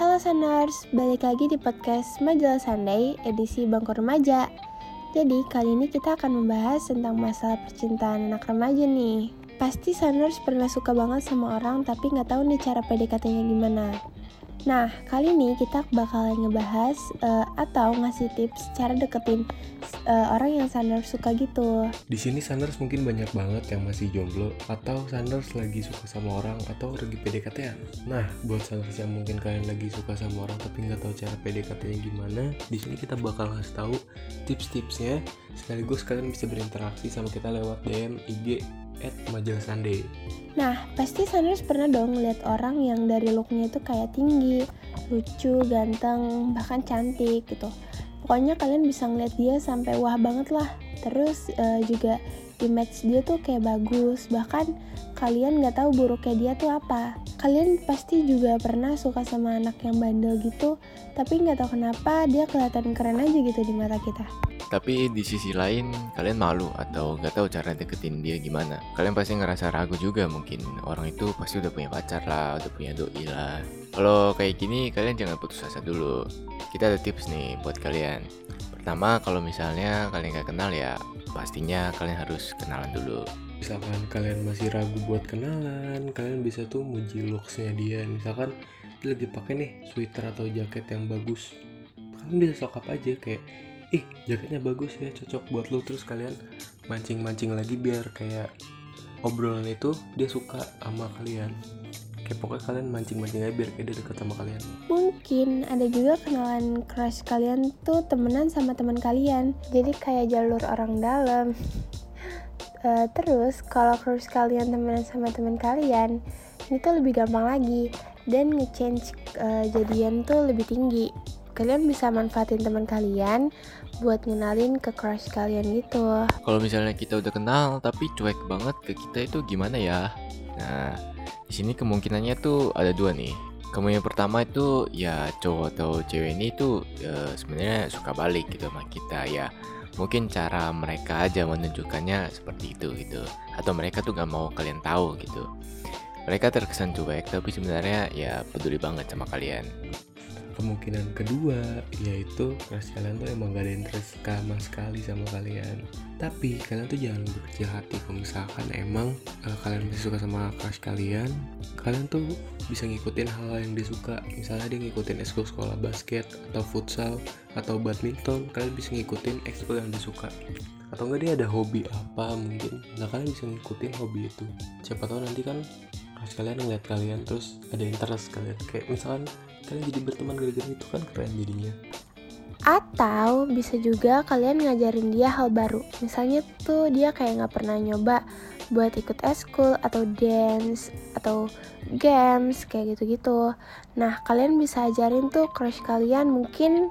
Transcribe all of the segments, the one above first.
Halo Saners, balik lagi di podcast Majalah Sunday edisi Bangku Remaja. Jadi kali ini kita akan membahas tentang masalah percintaan anak remaja nih. Pasti Saners pernah suka banget sama orang tapi nggak tahu nih cara PDKT-nya gimana. Nah, kali ini kita bakalan ngebahas uh, atau ngasih tips cara deketin uh, orang yang Sanders suka gitu. Di sini Sanders mungkin banyak banget yang masih jomblo atau Sanders lagi suka sama orang atau lagi PDKT-an. Nah, buat Sanders yang mungkin kalian lagi suka sama orang tapi nggak tahu cara PDKT-nya gimana, di sini kita bakal ngasih tahu tips-tipsnya sekaligus kalian bisa berinteraksi sama kita lewat DM, IG, at majalah Sunday. Nah, pasti Sanders pernah dong lihat orang yang dari looknya itu kayak tinggi, lucu, ganteng, bahkan cantik gitu. Pokoknya kalian bisa ngeliat dia sampai wah banget lah. Terus uh, juga image dia tuh kayak bagus, bahkan kalian nggak tahu buruknya dia tuh apa. Kalian pasti juga pernah suka sama anak yang bandel gitu, tapi nggak tahu kenapa dia kelihatan keren aja gitu di mata kita. Tapi di sisi lain kalian malu atau gak tahu cara deketin dia gimana. Kalian pasti ngerasa ragu juga mungkin orang itu pasti udah punya pacar lah, udah punya doi lah. Kalau kayak gini kalian jangan putus asa dulu. Kita ada tips nih buat kalian. Pertama kalau misalnya kalian gak kenal ya pastinya kalian harus kenalan dulu. Misalkan kalian masih ragu buat kenalan, kalian bisa tuh muji looksnya dia. Misalkan dia lagi pakai nih sweater atau jaket yang bagus, kalian bisa sokap aja kayak ih jaketnya bagus ya cocok buat lo terus kalian mancing-mancing lagi biar kayak obrolan itu dia suka sama kalian. Kayak pokoknya kalian mancing-mancing aja biar kayak dia dekat sama kalian. Mungkin ada juga kenalan crush kalian tuh temenan sama teman kalian. Jadi kayak jalur orang dalam. Uh, terus kalau crush kalian temenan sama teman kalian ini tuh lebih gampang lagi. Dan nge-change uh, jadian tuh lebih tinggi kalian bisa manfaatin teman kalian buat ngenalin ke crush kalian gitu. Kalau misalnya kita udah kenal tapi cuek banget ke kita itu gimana ya? Nah, di sini kemungkinannya tuh ada dua nih. Kemungkinan pertama itu ya cowok atau cewek ini tuh ya, sebenarnya suka balik gitu sama kita ya. Mungkin cara mereka aja menunjukkannya seperti itu gitu. Atau mereka tuh gak mau kalian tahu gitu. Mereka terkesan cuek tapi sebenarnya ya peduli banget sama kalian kemungkinan kedua yaitu crush kalian tuh emang gak ada interest sama sekali sama kalian. Tapi kalian tuh jangan berkecil hati kalau misalkan emang uh, kalian masih suka sama crush kalian kalian tuh bisa ngikutin hal, -hal yang dia suka. Misalnya dia ngikutin ekskul sekolah basket atau futsal atau badminton kalian bisa ngikutin ekskul yang dia suka. Atau enggak dia ada hobi apa mungkin nah kalian bisa ngikutin hobi itu. Siapa tahu nanti kan crush kalian ngeliat kalian terus ada interest kalian. Kayak misalkan kalian jadi berteman gara-gara itu kan? Keren jadinya. Atau bisa juga kalian ngajarin dia hal baru. Misalnya tuh dia kayak nggak pernah nyoba buat ikut eskul atau dance atau games kayak gitu-gitu. Nah kalian bisa ajarin tuh crush kalian. Mungkin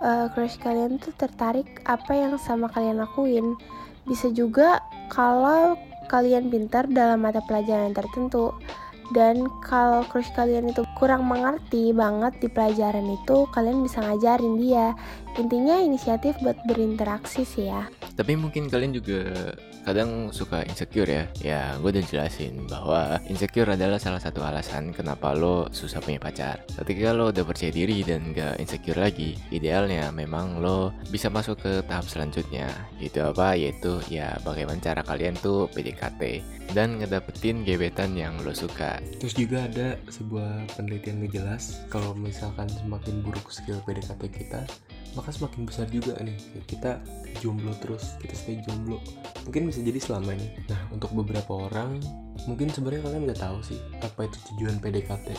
uh, crush kalian tuh tertarik apa yang sama kalian lakuin. Bisa juga kalau kalian pintar dalam mata pelajaran tertentu dan kalau crush kalian itu kurang mengerti banget di pelajaran itu kalian bisa ngajarin dia. Intinya inisiatif buat berinteraksi sih ya. Tapi mungkin kalian juga kadang suka insecure ya. Ya gue udah jelasin bahwa insecure adalah salah satu alasan kenapa lo susah punya pacar. Ketika lo udah percaya diri dan gak insecure lagi idealnya memang lo bisa masuk ke tahap selanjutnya. Itu apa? Yaitu ya bagaimana cara kalian tuh PDKT dan ngedapetin gebetan yang lo suka. Terus juga ada sebuah penelitian ngejelas kalau misalkan semakin buruk skill PDKT kita maka semakin besar juga nih kita jomblo terus kita stay jomblo. Mungkin bisa jadi selama ini. Nah untuk beberapa orang mungkin sebenarnya kalian nggak tahu sih apa itu tujuan PDKT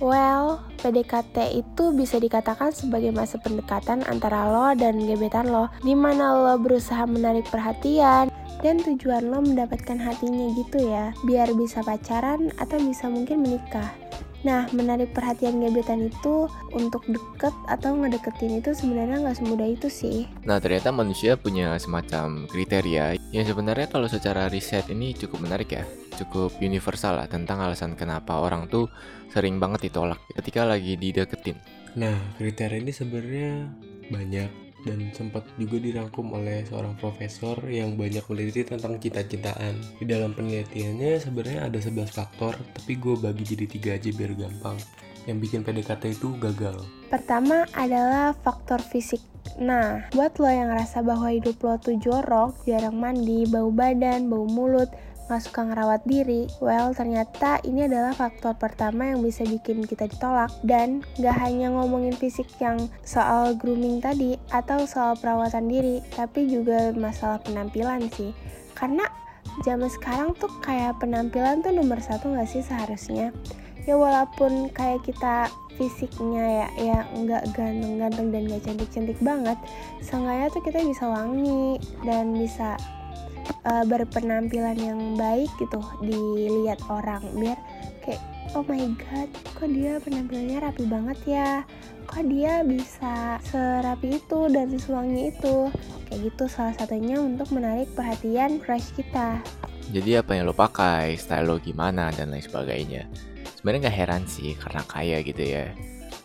Well, PDKT itu bisa dikatakan sebagai masa pendekatan antara lo dan gebetan lo, di mana lo berusaha menarik perhatian, dan tujuan lo mendapatkan hatinya gitu ya, biar bisa pacaran atau bisa mungkin menikah. Nah, menarik perhatian gebetan itu untuk deket atau ngedeketin itu sebenarnya nggak semudah itu sih. Nah, ternyata manusia punya semacam kriteria yang sebenarnya kalau secara riset ini cukup menarik ya, cukup universal lah tentang alasan kenapa orang tuh sering banget ditolak ketika lagi dideketin. Nah, kriteria ini sebenarnya banyak dan sempat juga dirangkum oleh seorang profesor yang banyak meneliti tentang cinta-cintaan. Di dalam penelitiannya sebenarnya ada 11 faktor, tapi gue bagi jadi tiga aja biar gampang. yang bikin PDKT itu gagal? Pertama adalah faktor fisik. Nah, buat lo yang ngerasa bahwa hidup lo tuh jorok, jarang mandi, bau badan, bau mulut, gak suka ngerawat diri, well ternyata ini adalah faktor pertama yang bisa bikin kita ditolak. Dan gak hanya ngomongin fisik yang soal grooming tadi atau soal perawatan diri, tapi juga masalah penampilan sih. Karena zaman sekarang tuh kayak penampilan tuh nomor satu gak sih seharusnya? Ya walaupun kayak kita fisiknya ya ya nggak ganteng-ganteng dan nggak cantik-cantik banget seenggaknya tuh kita bisa wangi dan bisa uh, berpenampilan yang baik gitu dilihat orang biar kayak oh my god kok dia penampilannya rapi banget ya? Kok dia bisa serapi itu dan sesuangi itu? Kayak gitu salah satunya untuk menarik perhatian crush kita. Jadi apa yang lo pakai style lo gimana dan lain sebagainya. Sebenarnya nggak heran sih karena kaya gitu ya.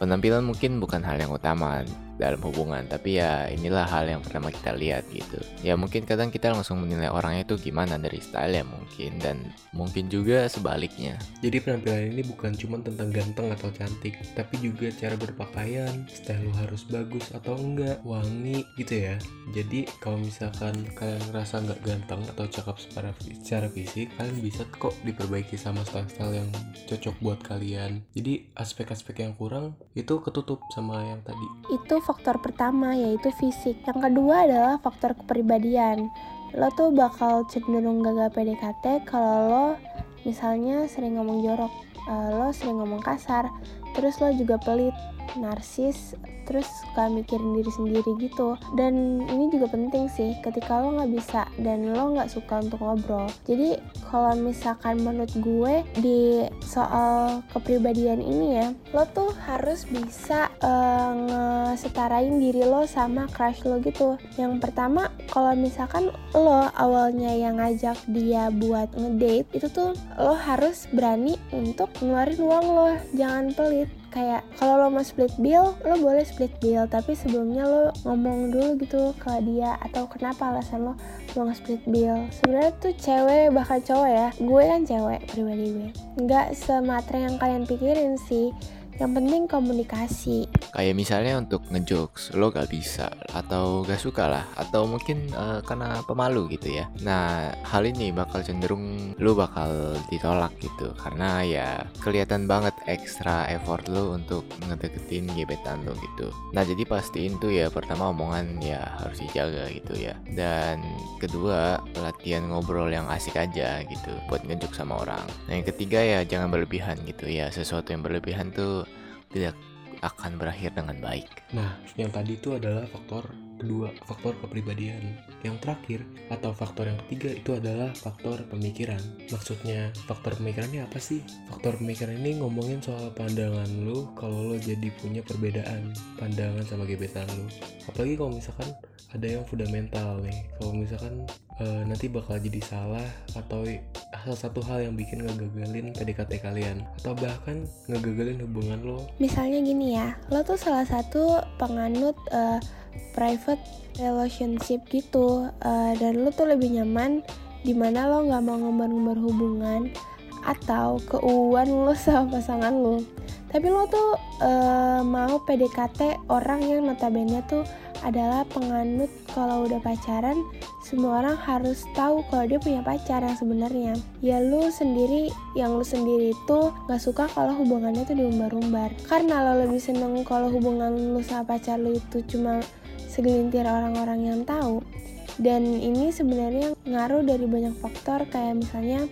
Penampilan mungkin bukan hal yang utama dalam hubungan. Tapi ya inilah hal yang pertama kita lihat gitu. Ya mungkin kadang kita langsung menilai orangnya itu gimana dari style ya mungkin dan mungkin juga sebaliknya. Jadi penampilan ini bukan cuma tentang ganteng atau cantik tapi juga cara berpakaian style lo harus bagus atau enggak wangi gitu ya. Jadi kalau misalkan kalian ngerasa nggak ganteng atau cakep secara, secara fisik kalian bisa kok diperbaiki sama style-style yang cocok buat kalian. Jadi aspek-aspek yang kurang itu ketutup sama yang tadi. Itu faktor pertama yaitu fisik. Yang kedua adalah faktor kepribadian. Lo tuh bakal cenderung gagal PDKT kalau lo misalnya sering ngomong jorok, uh, lo sering ngomong kasar, terus lo juga pelit, narsis, terus suka mikirin diri sendiri gitu. Dan ini juga penting sih ketika lo nggak bisa dan lo nggak suka untuk ngobrol. Jadi kalau misalkan menurut gue di soal kepribadian ini ya lo tuh harus bisa uh, ngesetarain diri lo sama crush lo gitu. Yang pertama kalau misalkan lo awalnya yang ngajak dia buat ngedate itu tuh lo harus berani untuk ngeluarin uang lo. Jangan pelit kayak kalau lo mau split bill lo boleh split bill tapi sebelumnya lo ngomong dulu gitu ke dia atau kenapa alasan lo mau nge-split bill. Sebenarnya tuh cewek bahkan cowok ya. Gue kan cewek pribadi gue. Nggak sematre yang kalian pikirin sih yang penting komunikasi. Kayak misalnya untuk ngejokes, lo gak bisa atau gak suka lah, atau mungkin uh, karena pemalu gitu ya. Nah, hal ini bakal cenderung lo bakal ditolak gitu, karena ya kelihatan banget ekstra effort lo untuk ngedeketin gebetan lo gitu. Nah, jadi pastiin tuh ya pertama omongan ya harus dijaga gitu ya. Dan kedua, latihan ngobrol yang asik aja gitu buat ngejok sama orang. Nah, yang ketiga ya jangan berlebihan gitu ya. Sesuatu yang berlebihan tuh tidak akan berakhir dengan baik. Nah, yang tadi itu adalah faktor kedua, faktor kepribadian. Yang terakhir atau faktor yang ketiga itu adalah faktor pemikiran. Maksudnya, faktor pemikiran ini apa sih? Faktor pemikiran ini ngomongin soal pandangan lu kalau lo jadi punya perbedaan pandangan sama gebetan lu. Apalagi kalau misalkan ada yang fundamental nih. Kalau misalkan uh, nanti bakal jadi salah atau salah satu hal yang bikin ngegagalin PDKT kalian. Atau bahkan ngegagalin hubungan lo. Misalnya gini ya lo tuh salah satu penganut uh, private relationship gitu. Uh, dan lo tuh lebih nyaman di mana lo nggak mau ngumbar-ngumbar hubungan atau keuuan lo sama pasangan lo. Tapi lo tuh uh, mau PDKT orang yang notabene tuh adalah penganut kalau udah pacaran semua orang harus tahu kalau dia punya pacar yang sebenarnya. Ya lu sendiri yang lu sendiri itu gak suka kalau hubungannya tuh diumbar-umbar. Karena lo lebih seneng kalau hubungan lu sama pacar lu itu cuma segelintir orang-orang yang tahu. Dan ini sebenarnya ngaruh dari banyak faktor kayak misalnya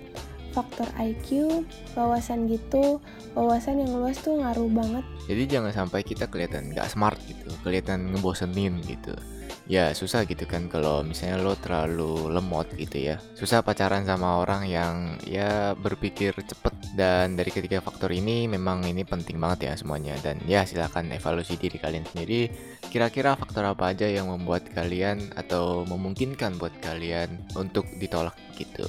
faktor IQ, wawasan gitu, wawasan yang luas tuh ngaruh banget. Jadi jangan sampai kita kelihatan gak smart gitu, kelihatan ngebosenin gitu. Ya susah gitu kan kalau misalnya lo terlalu lemot gitu ya. Susah pacaran sama orang yang ya berpikir cepet dan dari ketiga faktor ini memang ini penting banget ya semuanya dan ya silahkan evaluasi diri kalian sendiri. Kira-kira faktor apa aja yang membuat kalian atau memungkinkan buat kalian untuk ditolak gitu.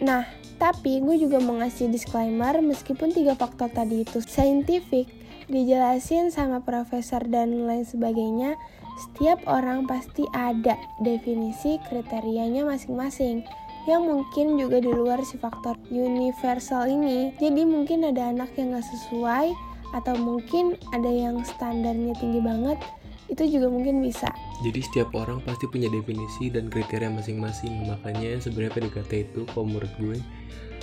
Nah, tapi gue juga mau ngasih disclaimer meskipun tiga faktor tadi itu scientific, dijelasin sama profesor dan lain sebagainya, setiap orang pasti ada definisi kriterianya masing-masing yang mungkin juga di luar si faktor universal ini. Jadi mungkin ada anak yang gak sesuai atau mungkin ada yang standarnya tinggi banget itu juga mungkin bisa. Jadi setiap orang pasti punya definisi dan kriteria masing-masing. Makanya sebenarnya PDKT itu kalau menurut gue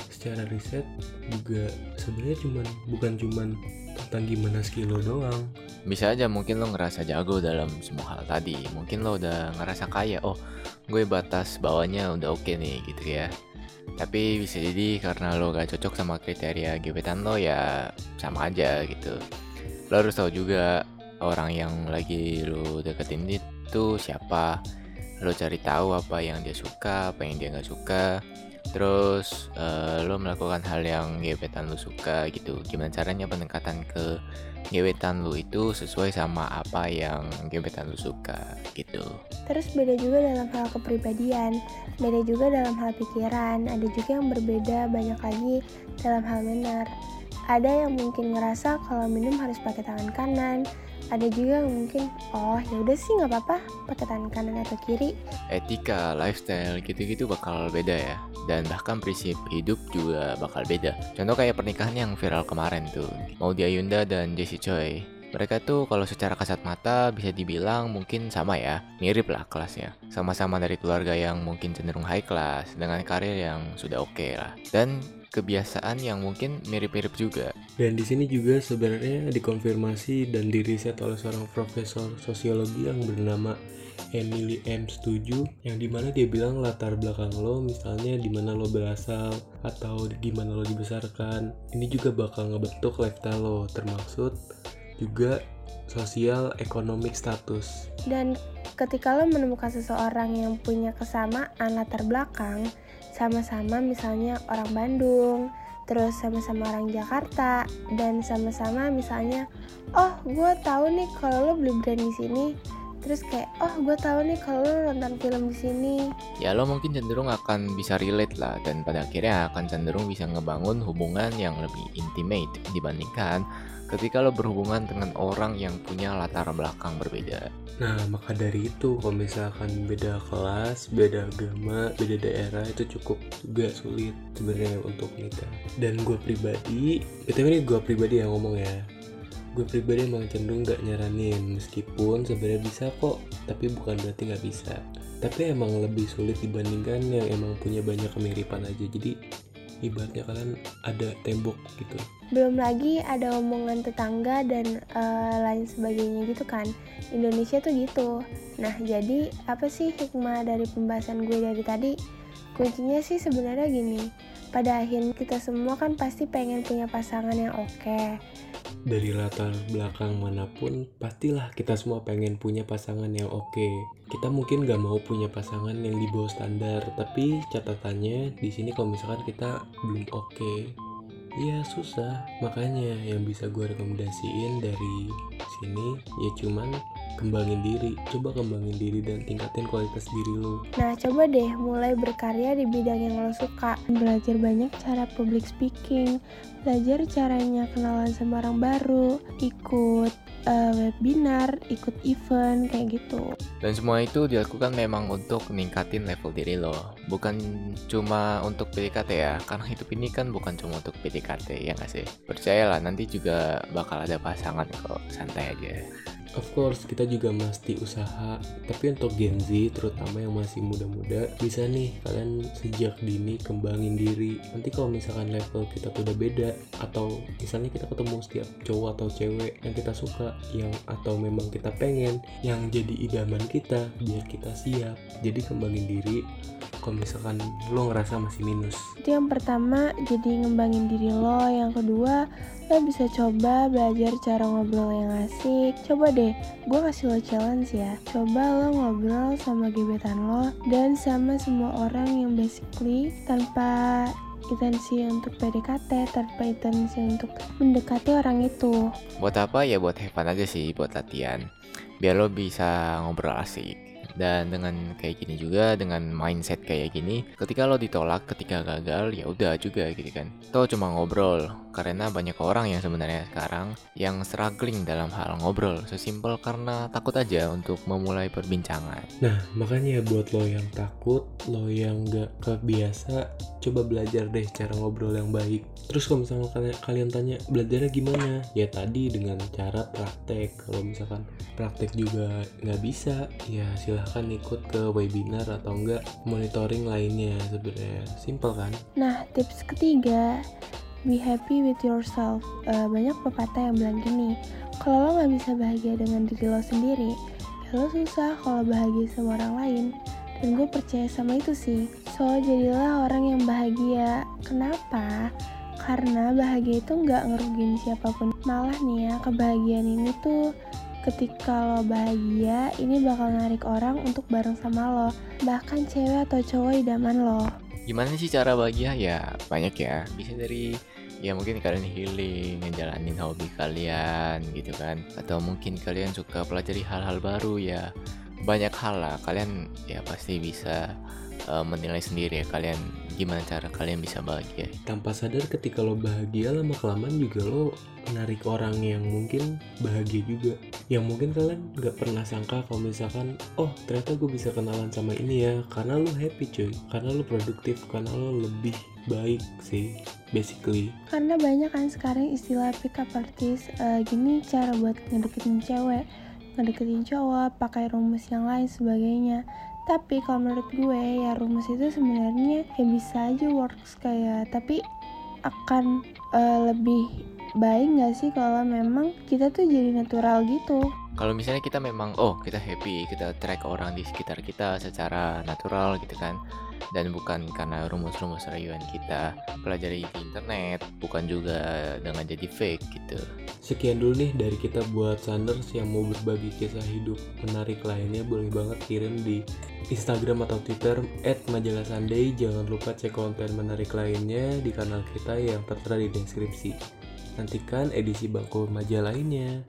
secara riset juga sebenarnya cuman bukan cuman tentang gimana skill lo doang bisa aja mungkin lo ngerasa jago dalam semua hal tadi. Mungkin lo udah ngerasa kaya oh gue batas bawahnya udah oke okay nih gitu ya. Tapi bisa jadi karena lo gak cocok sama kriteria gebetan lo ya sama aja gitu. Lo harus tahu juga orang yang lagi lo deketin itu siapa. Lo cari tahu apa yang dia suka apa yang dia nggak suka terus uh, lo melakukan hal yang gebetan lo suka gitu. Gimana caranya pendekatan ke gebetan lo itu sesuai sama apa yang gebetan lo suka gitu? Terus beda juga dalam hal kepribadian beda juga dalam hal pikiran ada juga yang berbeda banyak lagi dalam hal manner. Ada yang mungkin ngerasa kalau minum harus pakai tangan kanan ada juga yang mungkin oh ya udah sih nggak apa-apa pakai tangan kanan atau kiri. Etika lifestyle gitu-gitu bakal beda ya dan bahkan prinsip hidup juga bakal beda contoh kayak pernikahan yang viral kemarin tuh Maudy Ayunda dan Jessie Choi mereka tuh kalau secara kasat mata bisa dibilang mungkin sama ya, mirip lah kelasnya. Sama-sama dari keluarga yang mungkin cenderung high class dengan karir yang sudah oke okay lah. Dan kebiasaan yang mungkin mirip-mirip juga. Dan di sini juga sebenarnya dikonfirmasi dan diriset oleh seorang profesor sosiologi yang bernama Emily M. Setuju yang di mana dia bilang latar belakang lo misalnya di mana lo berasal atau gimana lo dibesarkan ini juga bakal ngebentuk lifestyle lo termaksud juga sosial economic status dan ketika lo menemukan seseorang yang punya kesamaan latar belakang sama-sama misalnya orang Bandung, terus sama-sama orang Jakarta, dan sama-sama misalnya, oh gue tahu nih kalau lo beli brand di sini, terus kayak oh gue tahu nih kalau lo nonton film di sini. Ya lo mungkin cenderung akan bisa relate lah dan pada akhirnya akan cenderung bisa ngebangun hubungan yang lebih intimate dibandingkan ketika lo berhubungan dengan orang yang punya latar belakang berbeda. Nah, maka dari itu kalau misalkan beda kelas, beda agama, beda daerah itu cukup juga sulit sebenarnya untuk nikah. Dan gue pribadi, itu ini gue pribadi yang ngomong ya. Gue pribadi emang cenderung gak nyaranin meskipun sebenarnya bisa kok, tapi bukan berarti nggak bisa. Tapi emang lebih sulit dibandingkan yang emang punya banyak kemiripan aja. Jadi ibaratnya kalian ada tembok gitu. Belum lagi ada omongan tetangga dan uh, lain sebagainya gitu kan. Indonesia tuh gitu. Nah jadi apa sih hikmah dari pembahasan gue dari tadi? Kuncinya sih sebenarnya gini. Pada akhirnya kita semua kan pasti pengen punya pasangan yang oke. okay dari latar belakang mana pun pastilah kita semua pengen punya pasangan yang oke. Kita mungkin gak mau punya pasangan yang di bawah standar tapi catatannya di sini kalau misalkan kita belum oke ya susah. Makanya yang bisa gue rekomendasiin dari sini ya cuman kembangin diri coba kembangin diri dan tingkatin kualitas diri lo nah coba deh mulai berkarya di bidang yang lo suka belajar banyak cara public speaking belajar caranya kenalan sama orang baru ikut uh, webinar, ikut event kayak gitu. Dan semua itu dilakukan memang untuk meningkatin level diri lo, bukan cuma untuk PDKT ya. Karena hidup ini kan bukan cuma untuk PDKT ya nggak sih. Percayalah nanti juga bakal ada pasangan kok, santai aja of course kita juga mesti usaha. Tapi untuk Gen Z terutama yang masih muda-muda bisa nih kalian sejak dini kembangin diri. Nanti kalau misalkan level kita tuh udah beda atau misalnya kita ketemu setiap cowok atau cewek yang kita suka yang atau memang kita pengen yang jadi idaman kita biar kita siap. Jadi kembangin diri kalau misalkan lo ngerasa masih minus. Itu yang pertama jadi ngembangin diri lo. Yang kedua lo bisa coba belajar cara ngobrol yang asik. Coba deh gue kasih lo challenge ya. Coba lo ngobrol sama gebetan lo dan sama semua orang yang basically tanpa intensi untuk PDKT tanpa intensi untuk mendekati orang itu. Buat apa? Ya buat have aja sih buat latihan. Biar lo bisa ngobrol asik Dan dengan kayak gini juga, dengan mindset kayak gini, ketika lo ditolak, ketika gagal, ya udah juga gitu kan. Toh cuma ngobrol, karena banyak orang yang sebenarnya sekarang yang struggling dalam hal ngobrol. Sesimpel karena takut aja untuk memulai perbincangan. Nah, makanya buat lo yang takut, lo yang gak kebiasa, coba belajar deh cara ngobrol yang baik. Terus kalau misalnya kalian, tanya belajarnya gimana? Ya tadi dengan cara praktek. Kalau misalkan praktek juga nggak bisa, ya silahkan ikut ke webinar atau enggak monitoring lainnya sebenarnya. Simple kan? Nah, tips ketiga, be happy with yourself. Uh, banyak pepatah yang bilang gini, kalau lo nggak bisa bahagia dengan diri lo sendiri, ya lo susah kalau bahagia sama orang lain. Dan gue percaya sama itu sih. So, jadilah orang yang bahagia. Kenapa? Karena bahagia itu nggak ngerugin siapa pun. Malah nih ya, kebahagiaan ini tuh ketika lo bahagia, ini bakal narik orang untuk bareng sama lo. Bahkan cewek atau cowok idaman lo. Gimana sih cara bahagia? Ya banyak ya. Bisa dari ya mungkin kalian healing, ngejalanin hobi kalian gitu kan. Atau mungkin kalian suka pelajari hal-hal baru ya banyak hal lah kalian ya pasti bisa uh, menilai sendiri ya kalian gimana cara kalian bisa bahagia. Tanpa sadar ketika lo bahagia lama kelamaan juga lo menarik orang yang mungkin bahagia juga. Yang mungkin kalian nggak pernah sangka kalau misalkan oh ternyata gue bisa kenalan sama ini ya karena lo happy cuy. Karena lo produktif karena lo lebih baik sih basically. Karena banyak kan sekarang istilah pick up artist uh, gini cara buat ngedeketin cewek ngedeketin cowok pakai rumus yang lain sebagainya. Tapi kalau menurut gue ya rumus itu sebenarnya ya bisa aja works kayak tapi akan uh, lebih baik nggak sih kalau memang kita tuh jadi natural gitu? Kalau misalnya kita memang oh kita happy kita track orang di sekitar kita secara natural gitu kan. Dan bukan karena rumus-rumus rayuan kita pelajari di internet bukan juga dengan jadi fake gitu. Sekian dulu nih dari kita buat Sanders yang mau berbagi kisah hidup menarik lainnya boleh banget kirim di Instagram atau Twitter at majalah Sunday. Jangan lupa cek konten menarik lainnya di kanal kita yang tertera di deskripsi nantikan edisi bangku majalah lainnya